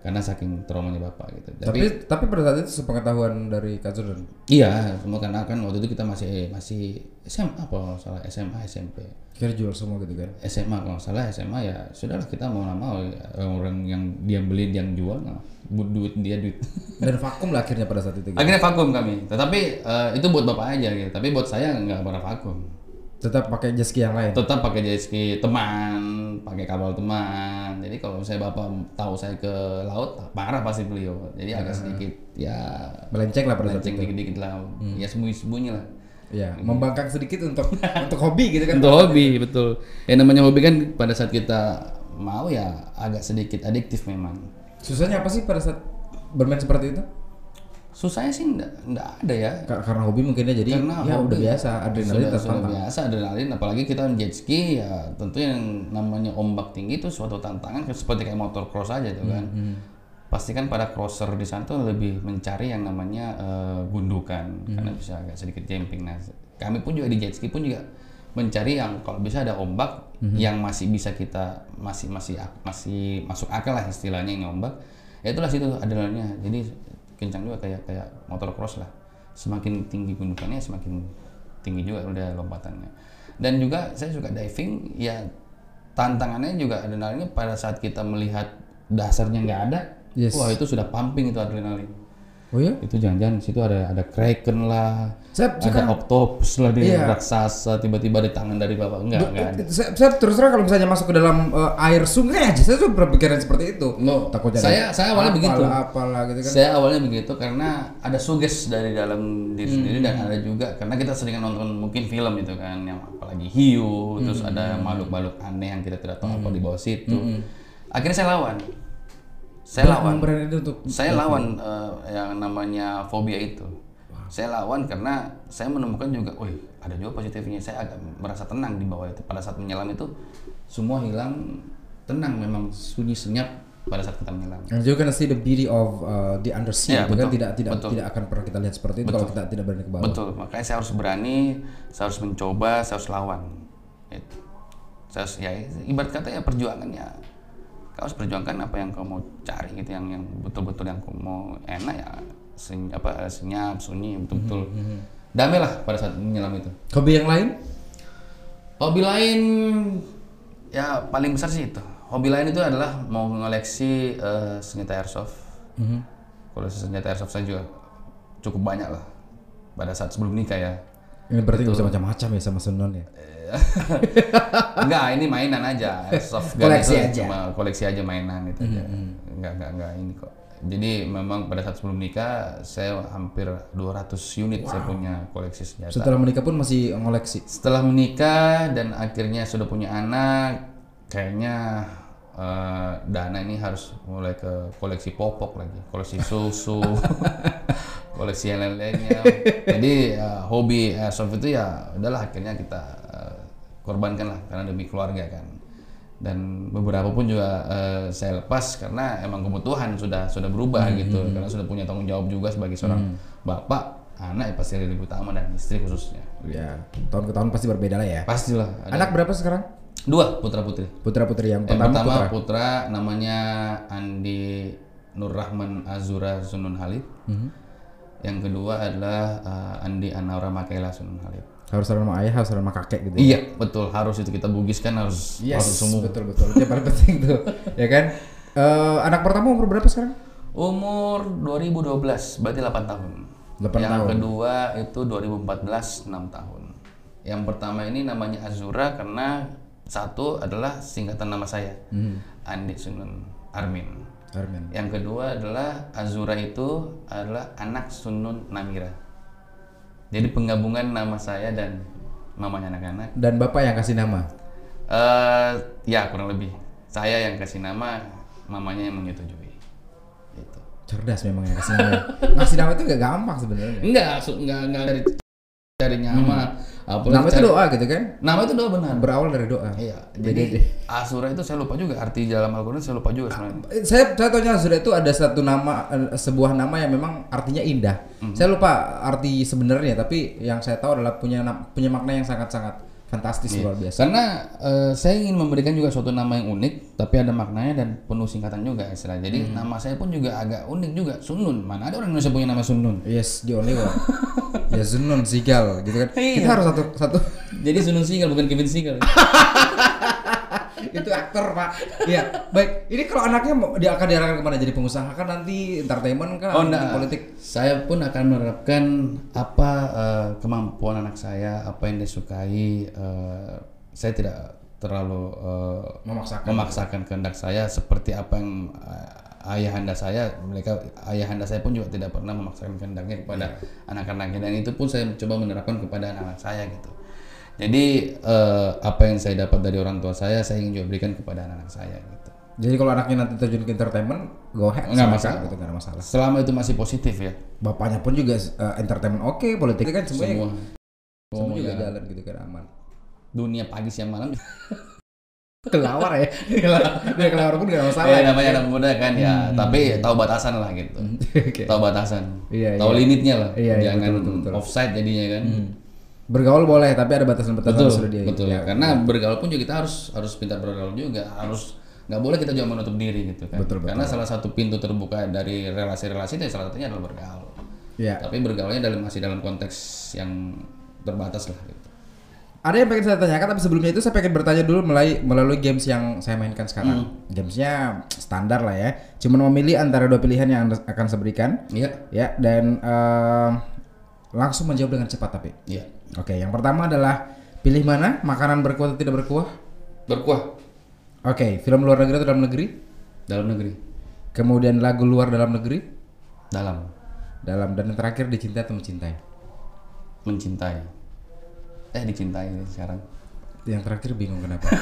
karena saking traumanya bapak gitu. Tapi, Tapi tapi pada saat itu sepengetahuan dari Kak Jordan. iya semua karena kan waktu itu kita masih masih SMA apa salah SMA SMP Kira jual semua gitu kan. SMA kalau salah SMA ya sudahlah kita mau nggak mau ya, orang yang dia beli dia yang jual nah, bu- duit dia duit. Dan vakum lah akhirnya pada saat itu. Gitu. Akhirnya vakum kami. Tetapi eh, itu buat bapak aja gitu. Tapi buat saya nggak pernah vakum. Tetap pakai jet ski yang lain. tetap pakai jet ski teman, pakai kapal teman. Jadi kalau misalnya bapak tahu saya ke laut, parah pasti beliau. Jadi agak sedikit ya Melenceng lah melenceng dikit-dikit lah, ya sembunyi-sembunyi lah. Ya, membangkang sedikit untuk untuk hobi gitu kan. Untuk hobi betul. Yang namanya hobi kan pada saat kita mau ya agak sedikit adiktif memang. Susahnya apa sih pada saat bermain seperti itu? Susahnya sih enggak, enggak ada ya. Ka- Karena hobi mungkinnya jadi Karena ya udah hobi. biasa, adrenalin sudah, sudah biasa adrenalin apalagi kita jet ski ya tentu yang namanya ombak tinggi itu suatu tantangan seperti kayak motor cross aja tuh kan Hmm, pasti kan pada crosser di sana tuh lebih mencari yang namanya eh, gundukan Hmm. karena bisa agak sedikit jumping nah kami pun juga di jet ski pun juga mencari yang kalau bisa ada ombak Hmm. yang masih bisa kita masih masih masih masuk akal lah istilahnya ini ombak ya itulah situ adrenalinnya jadi kencang juga kayak kayak motor cross lah. Semakin tinggi gundukannya semakin tinggi juga udah lompatannya. Dan juga saya suka diving ya tantangannya juga adrenalinnya pada saat kita melihat dasarnya nggak ada Yes. wah itu sudah pumping itu adrenalin Oh ya? itu jangan-jangan di situ ada ada kraken lah Saya ada sekarang octopus lah di Iya. raksasa tiba-tiba di tangan dari bawah enggak enggak saya, saya terus terang kalau misalnya masuk ke dalam eh, air sungai aja saya tuh berpikiran seperti itu. Loh, Takutnya saya- saya awalnya apalah, begitu. Apalah gitu kan. Saya awalnya begitu karena ada suges dari dalam diri Hmm. sendiri dan ada juga karena kita sering nonton mungkin film itu kan yang apalagi hiu, terus Hmm. ada makhluk-makhluk aneh yang kita tidak tahu apa di bawah situ. Akhirnya saya lawan. Saya lawan. Berani itu untuk Saya lawan eh, yang namanya fobia itu. Saya lawan karena saya menemukan juga, wih ada juga positifnya. Saya agak merasa tenang di bawah itu. Pada saat menyelam itu semua hilang, tenang memang sunyi senyap pada saat kita menyelam. And you can see the beauty of uh, the undersea itu kan betul. tidak tidak Betul. tidak akan pernah kita lihat seperti itu kalau kita tidak berani ke bawah. Betul, makanya saya harus berani, saya harus mencoba, saya harus lawan. Itu. Saya harus, ya ibarat kata ya perjuangannya. Kau harus perjuangkan apa yang kau mau cari gitu, yang yang betul-betul yang kau mau enak ya sen, apa senyap, sunyi, betul-betul damai lah pada saat menyelam itu. Hobi yang lain? Hobi lain ya paling besar sih itu. Hobi lain itu adalah mau mengoleksi eh, senjata airsoft. Koleksi senjata airsoft saya juga cukup banyak lah pada saat sebelum nikah ya. Ini berarti nggak bisa macam-macam ya sama Sunon ya. Enggak, ini mainan aja. Soft gun Koleksi itu aja. Cuma koleksi aja mainan itu aja. Enggak, enggak, enggak ini kok. Jadi memang pada saat sebelum nikah saya hampir 200 unit saya punya koleksi senjata. Setelah menikah pun masih ngoleksi. Setelah menikah dan akhirnya sudah punya anak, kayaknya eh, dana ini harus mulai ke koleksi popok lagi, koleksi susu, koleksi yang lain-lainnya. Jadi eh, hobi airsoft itu ya udahlah akhirnya kita eh, korbankan lah karena demi keluarga kan. Dan beberapa pun juga eh, saya lepas karena emang kebutuhan sudah sudah berubah gitu, karena sudah punya tanggung jawab juga sebagai seorang bapak, anak ya pasti lebih utama dan istri khususnya. Ya, tahun ke tahun pasti berbeda lah ya. Pastilah. Ada Anak berapa sekarang? dua putra putri. Putra putri yang Yang pertama, pertama putra. putra. namanya Andi Nur Rahman Azura Sunun Halid. Mhm. Yang kedua adalah uh, Andi Anaura Makaila Sunun Halid. Harus nama ayah, harus nama kakek gitu. Iya betul harus itu kita bugiskan harus Yes, harus semua. betul betul. Itu yang paling penting tuh, ya kan? Eh, anak pertama umur berapa sekarang? Umur 2012 berarti 8 tahun. 8 yang tahun. kedua itu 2014 6 tahun. Yang pertama ini namanya Azura karena satu adalah singkatan nama saya Hmm. Andi Sunun Armin. Armin. Yang kedua adalah Azura itu adalah anak Sunun Namira. Jadi penggabungan nama saya dan mamanya anak-anak. Dan bapak yang kasih nama. eh ya kurang lebih. Saya yang kasih nama, mamanya yang menyetujui. Gitu. Cerdas memang yang kasih nama. Ngasih nama itu gak gampang sebenarnya. Enggak, enggak enggak dari cari nama. apalagi Hmm. Nama itu cari- doa gitu kan? Nama itu doa benar. Berawal dari doa. Iya. Jadi Asura itu saya lupa juga arti dalam Al-Qur'an saya lupa juga sebenarnya. Eh, Saya saya tahunya sudah itu ada satu nama eh, sebuah nama yang memang artinya indah. Mhm. Saya lupa arti sebenarnya tapi yang saya tahu adalah punya punya makna yang sangat-sangat fantastis Iya. luar biasa. Karena eh, saya ingin memberikan juga suatu nama yang unik, tapi ada maknanya dan penuh singkatan juga istilah. Jadi nama saya pun juga agak unik juga, Sunun. Mana ada orang Indonesia punya nama Sunun? Yes, the only one. ya Zunun Sigal gitu kan. Iya. Kita harus satu satu Jadi Sunun Sigal bukan Kevin Sigal. itu aktor pak. Iya, baik. Ini kalau anaknya dia akan diarahkan ke mana? Jadi pengusaha kan nanti entertainment kan? Oh enggak. politik. Saya pun akan menerapkan apa eh, kemampuan anak saya, apa yang disukai. eh, saya tidak terlalu eh, Memaksakan. memaksakan kehendak saya seperti apa yang eh, ayahanda saya. Mereka ayahanda saya pun juga tidak pernah memaksakan kehendaknya kepada anak-anaknya dan itu pun saya coba menerapkan kepada anak-anak saya gitu. Jadi eh, apa yang saya dapat dari orang tua saya, saya ingin juga berikan kepada anak-anak saya gitu. Jadi kalau anaknya nanti terjun ke entertainment, go ahead. Nggak silakan, masalah. Gitu, nggak ada masalah. Selama itu masih positif ya. Bapaknya pun juga eh, entertainment oke, politik kan semuanya Semua. semua juga ya. jalan gitu kan aman. dunia pagi siang malam Kelawar ya. Dia kelawar pun gak masalah. ya namanya anak muda kan ya tapi tahu batasan lah gitu Oke. tahu batasan Iya, tahu iya. limitnya lah Iya, iya, jangan betul, betul, betul. offside jadinya kan Bergaul boleh, tapi ada batasan-batasan betul sudah dia. betul ya. karena bergaul pun juga kita harus harus pintar bergaul juga harus nggak boleh kita juga menutup diri gitu kan Betul, betul. karena salah satu pintu terbuka dari relasi-relasi itu salah satunya adalah bergaul Iya. tapi bergaulnya dalam masih dalam konteks yang terbatas lah gitu. Ada yang pengen saya tanyakan tapi sebelumnya itu saya pengen bertanya dulu melalui melalui games yang saya mainkan sekarang. Hmm. Gamesnya standar lah ya. Cuma memilih antara dua pilihan yang anda akan saya berikan. Iya. Ya dan eh, langsung menjawab dengan cepat tapi. Iya. Oke, yang pertama adalah pilih mana makanan berkuah atau tidak berkuah? Berkuah Oke, film luar negeri atau dalam negeri? dalam negeri. Kemudian lagu luar dalam negeri? Dalam Dalam dan yang terakhir dicintai atau mencintai? mencintai. Eh dicintai sekarang. Yang terakhir bingung kenapa?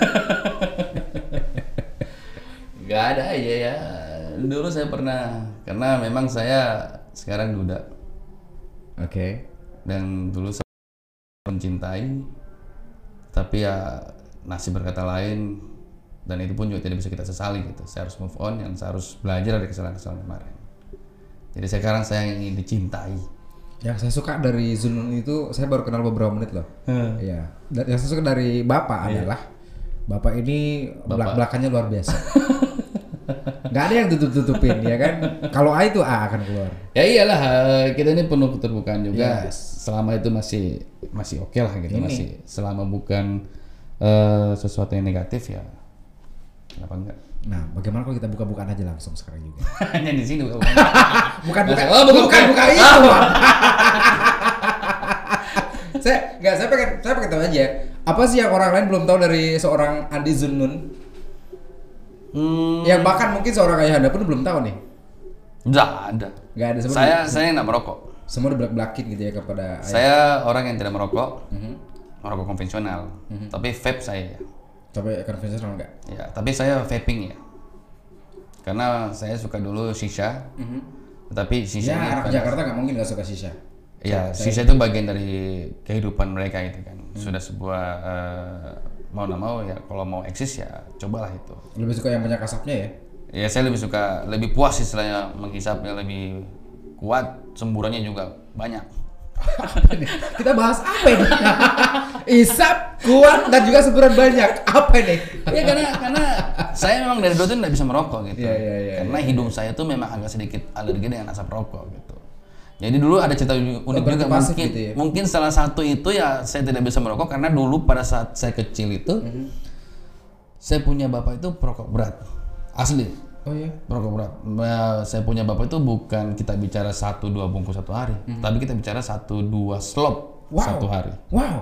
Gak ada aja ya. Dulu saya pernah karena memang saya sekarang duda Oke. dan dulu saya mencintai tapi ya nasib berkata lain dan itu pun juga tidak bisa kita sesali gitu. Saya harus move on yang saya harus belajar dari kesalahan-kesalahan kemarin. Jadi sekarang saya ingin dicintai. Yang saya suka dari Zunun itu saya baru kenal beberapa menit loh. Iya. Dan yang saya suka dari Bapak adalah Bapak ini belak belakannya luar biasa. Gak ada yang tutup tutupin ya kan. Kalau A itu A akan keluar. Ya iyalah eh, kita ini penuh keterbukaan juga. Yes. Selama itu masih masih oke lah gitu Ini. masih selama bukan eh, sesuatu yang negatif ya kenapa enggak? Nah, bagaimana kalau kita buka-bukaan aja langsung sekarang juga? Hanya di sini bukan. bukan bukan Oh, bukan, bukan bukan. itu. Saya nggak saya pengen saya pengen tahu aja apa sih yang orang lain belum tahu dari seorang Andi Zunun Hmm, yang bahkan mungkin seorang ayahanda pun belum tahu nih enggak ada. nggak ada semua Saya saya enggak merokok. semua dibelak belakin gitu ya kepada ayah. Saya orang yang tidak merokok. Mhm. Merokok konvensional. Tapi vape saya ya. coba konvensional nggak Ya, tapi saya vaping ya. Karena saya suka dulu shisha. Tapi shisha ya anak Jakarta nggak mungkin nggak suka shisha Ya, sisa itu bagian dari kehidupan mereka itu kan. Sudah sebuah eh, mau nggak mau ya kalau mau eksis ya cobalah itu. lebih suka yang banyak asapnya ya Ya saya lebih suka lebih puas istilahnya menghisapnya lebih kuat, semburannya juga banyak. kita bahas apa ini isap kuat dan juga semburan banyak apa ini ya karena karena saya memang dari dulu tuh nggak bisa merokok gitu. Iya, iya, iya, karena hidung saya tuh memang agak sedikit alergi dengan asap rokok gitu. Jadi dulu ada cerita unik juga mungkin gitu ya? mungkin salah satu itu ya saya tidak bisa merokok karena dulu pada saat saya kecil itu Mhm. saya punya bapak itu perokok berat asli oh ya perokok berat. Nah, saya punya bapak itu bukan kita bicara satu dua bungkus satu hari, tapi kita bicara satu dua slop. Wow. satu hari. wow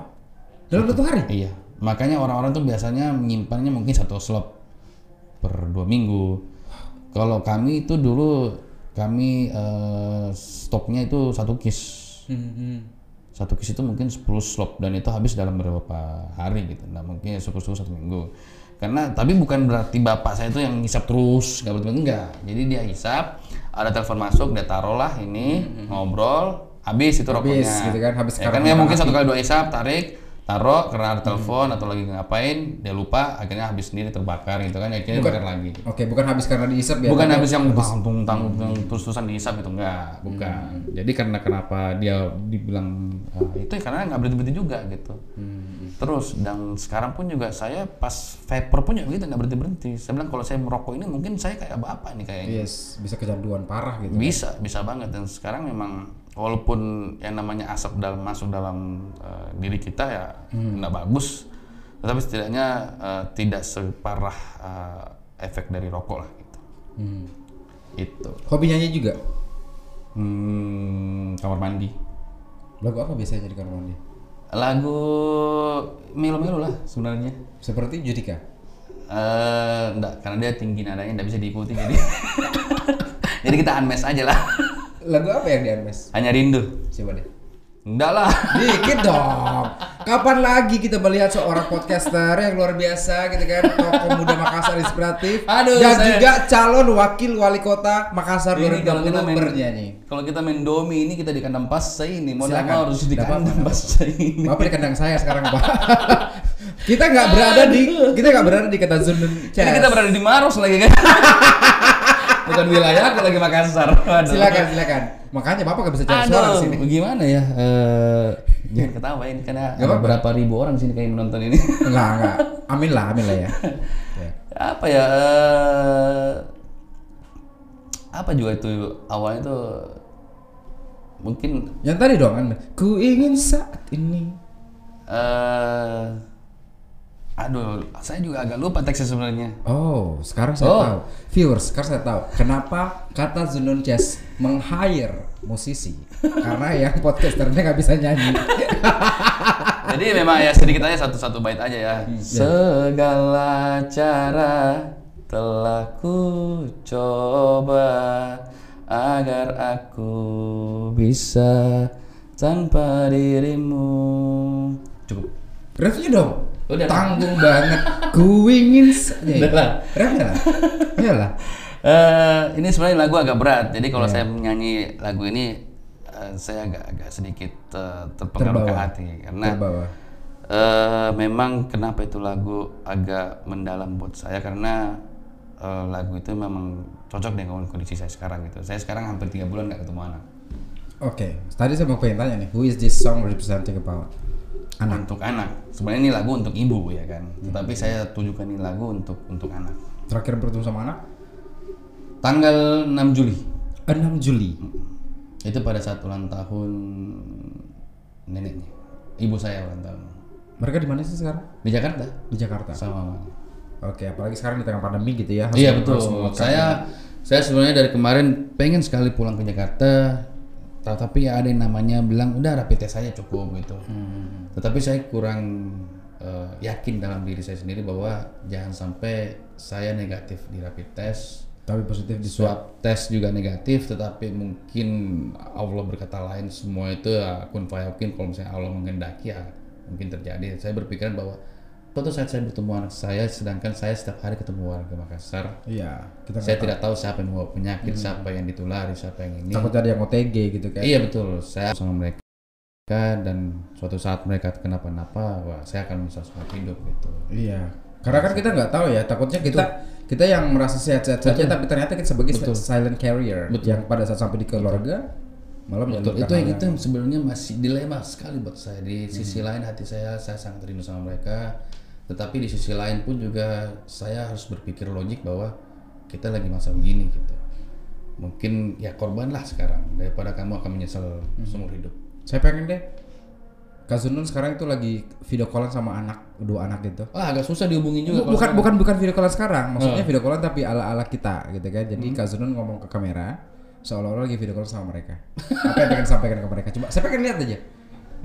dalam satu hari Iya, makanya orang-orang tuh biasanya menyimpannya mungkin satu slop per dua minggu. Kalau kami itu dulu kami eh, stoknya itu satu kis. Satu kis itu mungkin 10 slop dan itu habis dalam beberapa hari gitu. Nah mungkin syukur-syukur satu minggu. Karena tapi bukan berarti bapak saya itu yang ngisap terus, nggak berarti enggak. Jadi dia hisap, ada telepon masuk, dia taruhlah ini, ngobrol, habis itu rokoknya. gitu kan, habis ya kan ya mungkin satu kali dua hisap, tarik, taruh karena ada telepon atau lagi ngapain, dia lupa, akhirnya habis sendiri terbakar gitu kan, akhirnya Bukan- dibakar lagi. oke bukan habis karena diisap ya Bukan habis yang tanggung tanggung terus-terusan dihisap itu enggak, bukan. Jadi karena kenapa dia dibilang "Ah, itu ya karena nggak berhenti berhenti juga gitu. Terus dan sekarang pun juga saya pas vapor pun juga gitu nggak berhenti berhenti. Saya bilang kalau saya merokok ini mungkin saya kayak bapak nih kayaknya. yes bisa kecanduan parah gitu Bisa, bisa banget dan sekarang memang walaupun yang namanya asap dalam masuk dalam eh, diri kita ya nggak bagus, tetapi setidaknya eh, tidak separah eh, efek dari rokok lah gitu. Itu. hobi nyanyi juga Hmm, kamar mandi. lagu apa biasanya di kamar mandi Lagu melo-melo lah sebenarnya. seperti Judika Eh, enggak, karena dia tinggi nadanya enggak bisa diikuti jadi. jadi kita unmesh aja lah. Lagu apa yang di Hermes Hanya rindu. coba deh Enggak lah. Dikit dong. Kapan lagi kita melihat seorang podcaster yang luar biasa gitu kan, tokoh muda Makassar inspiratif Aduh, dan saya- juga calon wakil wali kota Makassar Ini kalau kita 2020 main bernyanyi. Kalau kita main domi ini kita di kandang pas saya ini. Mau nggak mau harus di kandang pas saya ini. Bapak di kandang saya sekarang, Pak. kita nggak berada di kita nggak berada di kata Zunun Ini kita berada di Maros lagi kan. Bukan wilayah aku lagi Makassar. Waduh. Silakan, silakan. Makanya Bapak nggak bisa cari suara di sini. gimana ya? Eh, jangan ketawain karena Nggak ada apa-apa. berapa ribu orang sini kayak menonton ini. Enggak, enggak. Amin lah, amin lah ya. Ya. apa ya? eh, apa juga itu awalnya tuh mungkin Yang tadi dong kan, ku ingin saat ini eh aduh, saya juga agak lupa teksnya sebenarnya. Oh, sekarang saya Oh. tahu. Viewers, sekarang saya tahu kenapa kata Zunun Jazz meng-hire musisi. Karena yang podcasternya nggak bisa nyanyi. Jadi memang ya sedikit aja satu-satu bait aja ya. Segala cara telah ku coba agar aku bisa tanpa dirimu. Cukup. Refnya dong. Udah. Tanggung banget. Ku ingin. Udah lah. Refnya lah. Iya lah. Eh, ini sebenarnya lagu agak berat. Jadi kalau saya menyanyi lagu ini eh, saya agak agak sedikit eh, terpengaruh ke Terbawa. hati karena Terbawa. eh, memang kenapa itu lagu agak mendalam buat saya karena eh, lagu itu memang cocok dengan kondisi saya sekarang gitu. Saya sekarang hampir tiga bulan nggak ketemu anak. Oke, tadi saya mau pengen tanya nih, who is this song representing about? Anak. Untuk anak. Sebenarnya ini lagu untuk ibu ya kan. Hmm. Tetapi saya tujukan ini lagu untuk untuk anak. Terakhir bertemu sama anak? Tanggal 6 Juli 6 Juli. itu pada saat ulang tahun neneknya. Ibu saya ulang tahun. Mereka di mana sih sekarang? Di Jakarta Di Jakarta. sama mama. Oke, apalagi sekarang di tengah pandemi gitu ya. harus- Iya betul. Saya saya sebenarnya dari kemarin pengen sekali pulang ke Jakarta, tapi ya ada yang namanya bilang udah rapid test saya cukup gitu. Tetapi saya kurang eh, yakin dalam diri saya sendiri bahwa jangan sampai saya negatif di rapid test, tapi positif di swab. swab test juga negatif, tetapi mungkin Allah berkata lain semua itu ya kun fayakin kalau misalnya Allah menghendaki ya mungkin terjadi. Saya berpikiran bahwa suatu saat saya bertemu anak saya, sedangkan saya setiap hari ketemu warga Makassar, Iya, kita saya tidak tahu siapa yang membawa penyakit, siapa yang ditulari, siapa yang ini. takut ada yang OTG gitu kan. Iya betul, saya sama mereka dan suatu saat mereka kenapa-napa, wah saya akan bisa seumur hidup gitu. Iya. Karena kan kita nggak tahu ya, takutnya kita kita yang merasa sehat-sehat saja tapi ternyata kita sebagai silent carrier yang pada saat sampai di keluarga malah Betul, menyalurkan itu hal itu yang sebenarnya masih dilema sekali buat saya. Di sisi lain hati saya, saya sangat rindu sama mereka. Tetapi di sisi lain pun juga saya harus berpikir logik bahwa kita lagi masa begini gitu. Mungkin ya korbanlah sekarang daripada kamu akan menyesal seumur hidup. Saya pengen deh Kak Zunun sekarang itu lagi video callan sama anak, dua anak gitu. Wah agak susah dihubungin juga. Bukan sekarang. bukan bukan video callan sekarang, maksudnya video callan tapi ala-ala kita gitu kan. Jadi Kak Zunun ngomong ke kamera seolah-olah lagi video call sama mereka. Apa yang pengen sampaikan ke mereka? Coba saya pengen lihat aja.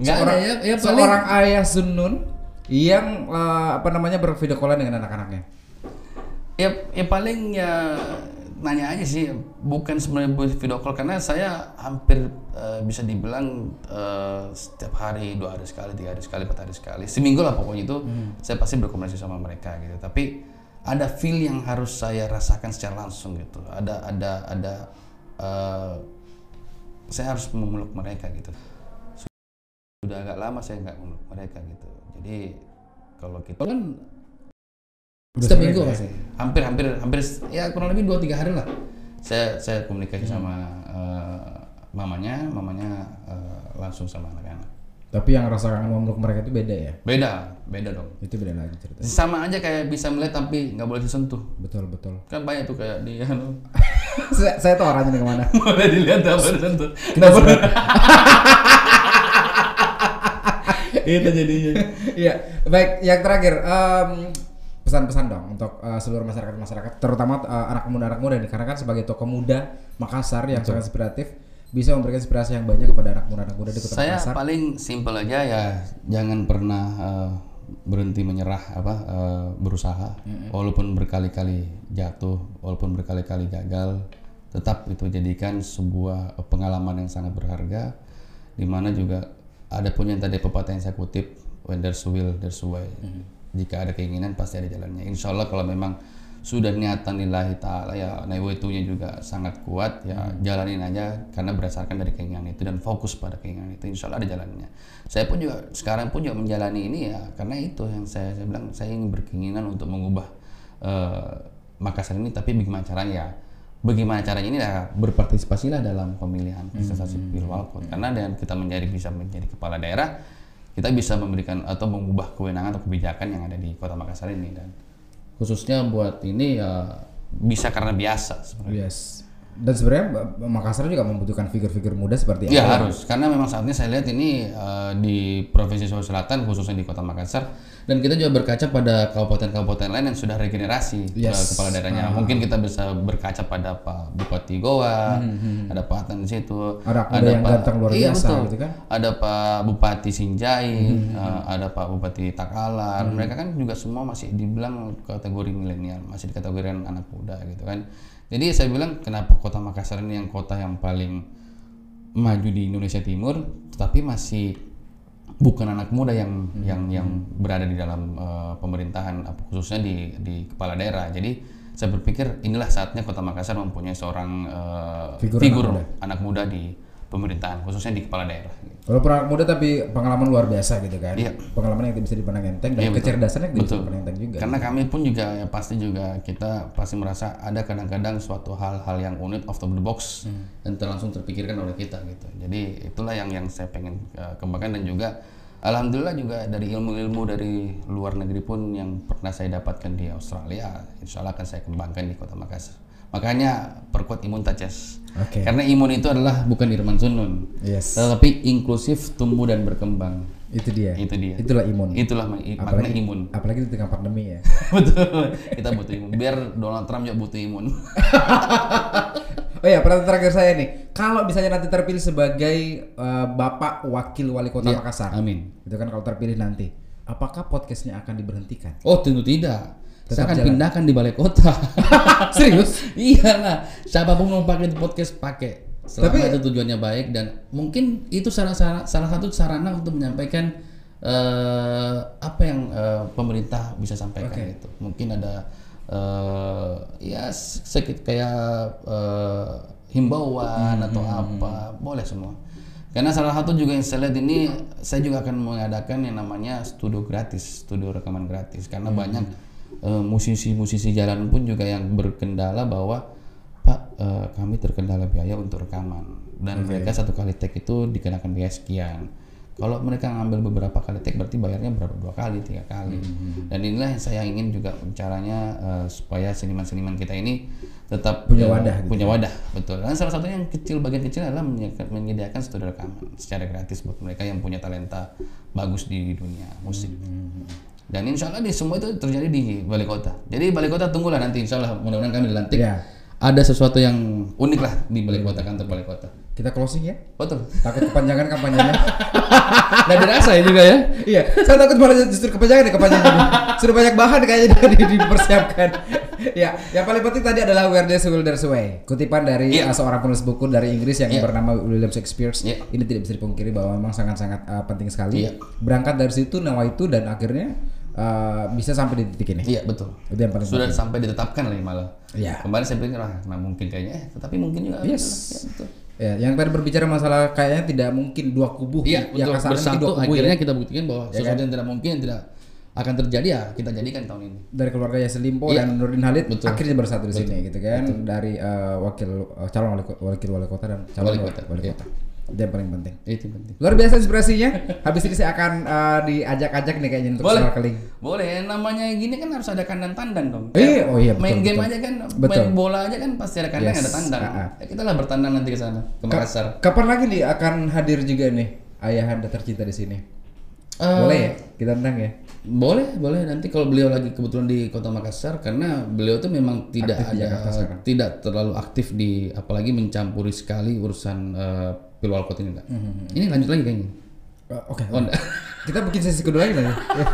Nggak ada seorang, ya, ya paling- seorang ayah Zunun yang eh, apa namanya bervideo callan dengan anak-anaknya. ya ya paling ya nanya aja sih bukan sebenarnya video call karena saya hampir eh, bisa dibilang eh, setiap hari dua hari sekali tiga hari sekali empat hari sekali seminggu lah pokoknya itu saya pasti berkomunikasi sama mereka gitu. Tapi ada feel yang harus saya rasakan secara langsung gitu. Ada ada ada eh, saya harus memeluk mereka gitu. Sudah agak lama saya nggak memeluk mereka gitu jadi kalau kita kan setiap minggu ya? pasti hampir hampir hampir ya kurang lebih dua tiga hari lah saya saya komunikasi Hmm. sama eh, mamanya mamanya eh, langsung sama anak-anak Tapi yang rasa kangen memeluk mereka itu beda ya. beda beda dong Itu beda lagi ceritanya. sama aja kayak bisa melihat tapi nggak boleh disentuh Betul betul. kan banyak tuh kayak di anu saya, saya tahu arahnya ke mana. boleh dilihat boleh disentuh Kenapa? itu jadinya Iya, baik. Yang terakhir, em, pesan-pesan dong untuk eh, seluruh masyarakat masyarakat, terutama eh, anak muda anak muda nih, karena kan sebagai tokoh muda Makassar yang sangat inspiratif, bisa memberikan inspirasi yang banyak kepada anak muda anak muda di kota saya Makassar. paling simpel aja ya jangan pernah eh, berhenti menyerah apa eh, berusaha walaupun berkali-kali jatuh walaupun berkali-kali gagal tetap itu jadikan sebuah pengalaman yang sangat berharga di mana juga ada pun yang tadi pepatah yang saya kutip when there's will there's way. Jika ada keinginan pasti ada jalannya. Insya Allah kalau memang sudah niatan lillahi ta'ala ya nya juga sangat kuat ya jalanin aja karena berdasarkan dari keinginan itu dan fokus pada keinginan itu insya Allah ada jalannya. Saya pun juga sekarang pun juga menjalani ini ya karena itu yang saya, saya bilang saya ingin berkeinginan untuk mengubah eh, Makassar ini tapi bagaimana caranya? ya bagaimana caranya ini ya berpartisipasilah dalam pemilihan prestasi sipil walkot karena dengan kita menjadi bisa menjadi kepala daerah kita bisa memberikan atau mengubah kewenangan atau kebijakan yang ada di kota Makassar ini. Dan khususnya buat ini ya bisa karena biasa sebenarnya. Yes. Dan sebenarnya Makassar juga membutuhkan figur-figur muda seperti Ya harus, karena memang saatnya saya lihat ini eh, di Provinsi Sulawesi Selatan khususnya di Kota Makassar dan kita juga berkaca pada kabupaten-kabupaten lain yang sudah regenerasi Yes. kepala daerahnya. Mungkin kita bisa berkaca pada Pak Bupati Goa, ada Pak Atan di situ, Ada anak muda yang ganteng luar iya, biasa betul. gitu kan. Ada Pak Bupati Sinjai, eh, ada Pak Bupati Takalar. Mereka kan juga semua masih dibilang kategori milenial, masih dikategorikan anak muda gitu kan. Jadi saya bilang kenapa Kota Makassar ini yang kota yang paling maju di Indonesia Timur, tetapi masih bukan anak muda yang yang yang berada di dalam eh, pemerintahan apa, khususnya di di kepala daerah. Jadi saya berpikir inilah saatnya Kota Makassar mempunyai seorang eh, Figur figur, anak anak, muda. di pemerintahan khususnya di kepala daerah. Walaupun anak muda tapi pengalaman luar biasa gitu kan. Iya. Pengalaman yang bisa dipandang enteng dan Iya, betul. kecerdasannya yang bisa Betul. dipandang enteng juga. Karena kami pun juga ya pasti juga kita pasti merasa ada kadang-kadang suatu hal-hal yang unik out of the box dan terlangsung terpikirkan oleh kita gitu. Jadi itulah yang yang saya pengen uh, kembangkan dan juga alhamdulillah juga dari ilmu-ilmu dari luar negeri pun yang pernah saya dapatkan di Australia, insya Allah akan saya kembangkan di Kota Makassar. Makanya perkuat imun tajas. Oke. Karena imun itu adalah bukan Irman Sunun, Yes. tetapi inklusif tumbuh dan berkembang. Itu dia. Itu dia. Itulah imun. Itulah ma- i- makna apalagi imun. apalagi di tengah pandemi ya. Betul. Kita butuh imun. Biar Donald Trump juga butuh imun. Oh ya, pertanyaan terakhir saya nih. Kalau misalnya nanti terpilih sebagai eh, Bapak Wakil Wali Kota Iya, Makassar. amin. Itu kan kalau terpilih nanti. Apakah podcastnya akan diberhentikan? Oh tentu tidak. Tetap saya akan jalan. pindahkan di balai kota. Serius? Iyalah. Siapa pun mau pakai podcast pakai. Selama Tapi- itu tujuannya baik dan mungkin itu salah salah, salah satu sarana untuk menyampaikan eh, apa yang eh, pemerintah bisa sampaikan Oke. itu. Mungkin ada eh, ya sedikit kayak eh, himbauan Hmm, atau apa, boleh semua. Karena salah satu juga yang saya lihat ini, saya juga akan mengadakan yang namanya studio gratis, studio rekaman gratis. Karena Hmm. banyak musisi-musisi jalan pun juga yang berkendala bahwa Pak, eh, kami terkendala biaya untuk rekaman dan mereka satu kali take itu dikenakan biaya sekian. Kalau mereka ngambil beberapa kali take berarti bayarnya berapa dua kali, tiga kali. Hmm, Dan inilah yang saya ingin juga caranya eh, supaya seniman-seniman kita ini tetap Punya eh, wadah gitu punya wadah, betul. Dan salah satunya yang kecil bagian kecil adalah menyediakan, studio rekaman secara gratis buat mereka yang punya talenta bagus di dunia musik. Hmm, Dan insya Allah di semua itu terjadi di balai kota. Jadi balai kota tunggulah nanti insya Allah mudah-mudahan kami dilantik. Iya. Ada sesuatu yang unik lah di balai kota kantor balai kota. Kita closing ya. Betul. Takut kepanjangan kampanyenya. Nggak dirasa ya juga ya. iya, saya takut malah justru kepanjangan ya kepanjangan. Sudah banyak bahan kayaknya di- dipersiapkan. ya, yang paling penting tadi adalah Where There's Will There's Way. Kutipan dari Iya. uh, seorang penulis buku dari Inggris yang Iya. bernama William Shakespeare. Iya. Ini tidak bisa dipungkiri bahwa memang sangat-sangat uh, penting sekali. Iya. Berangkat dari situ nawa itu dan akhirnya uh, bisa sampai di titik ini. Iya betul. Itu yang paling Sudah penting. sampai ditetapkan lagi malah. Iya. Kemarin saya pikir ah nah mungkin kayaknya, eh, tetapi mungkin juga. Yes. Ya, betul. Ya, yang tadi berbicara masalah kayaknya tidak mungkin dua kubu. Iya yang betul. mungkin Bersatu dua kubu akhirnya ya. kita buktikan bahwa Ya sesuatu kan? yang tidak mungkin yang tidak akan terjadi ya kita jadikan tahun ini. dari keluarga Yasin Limpo Iya. dan Nurdin Halid Betul. akhirnya bersatu di sini gitu kan dari uh, wakil uh, calon wali, wakil wali kota dan calon Wali wali kota, wali iya. Itu yang paling penting. Itu penting. Luar biasa inspirasinya. Habis ini saya akan uh, diajak-ajak nih kayaknya untuk Boleh. snorkeling. Boleh, namanya gini kan harus ada kandang tandang dong. Eh, oh iya, betul, main game betul. aja kan, Betul. main bola aja kan pasti ada kandang, Yes, ada tandang. ah, ah. Ya, kita lah bertandang nanti ke sana, ke Ka- Makassar. Kapan lagi nih akan hadir juga nih ayahanda tercinta di sini? Eh, Boleh ya? Kita tendang ya. Boleh, boleh. Nanti kalau beliau lagi kebetulan di Kota Makassar, karena beliau tuh memang tidak Aktif ada, tidak terlalu aktif di, apalagi mencampuri sekali urusan uh, pilwal kota ini enggak. Mhm. Ini lanjut lagi kayaknya. Uh, Oke. Oh, enggak. Kita bikin sesi kedua lagi nanti. Ya.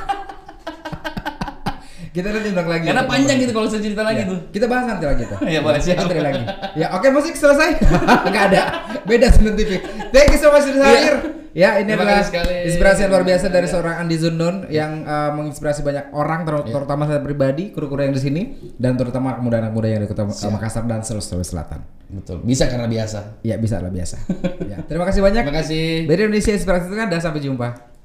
kita nanti undang lagi. Karena panjang gitu kalau saya cerita lagi Ya, tuh. Kita bahas nanti lagi tuh. Ya, boleh, siap. Nanti lagi. Ya oke musik selesai. Enggak ada. Beda Senin TV. Thank you so much sudah Iya. hadir. Ya ini Terima adalah inspirasi yang luar biasa dari seorang Andi Zundun yang uh, menginspirasi banyak orang ter- Iya. terutama saya pribadi kru-kru yang di sini dan terutama anak muda-anak muda yang di Kota uh, Makassar dan Sulawesi Selatan. Betul. Bisa karena biasa. Ya bisa lah biasa. ya, terima kasih banyak. Terima kasih. Dari Indonesia Inspirasi itu kan dan sampai jumpa.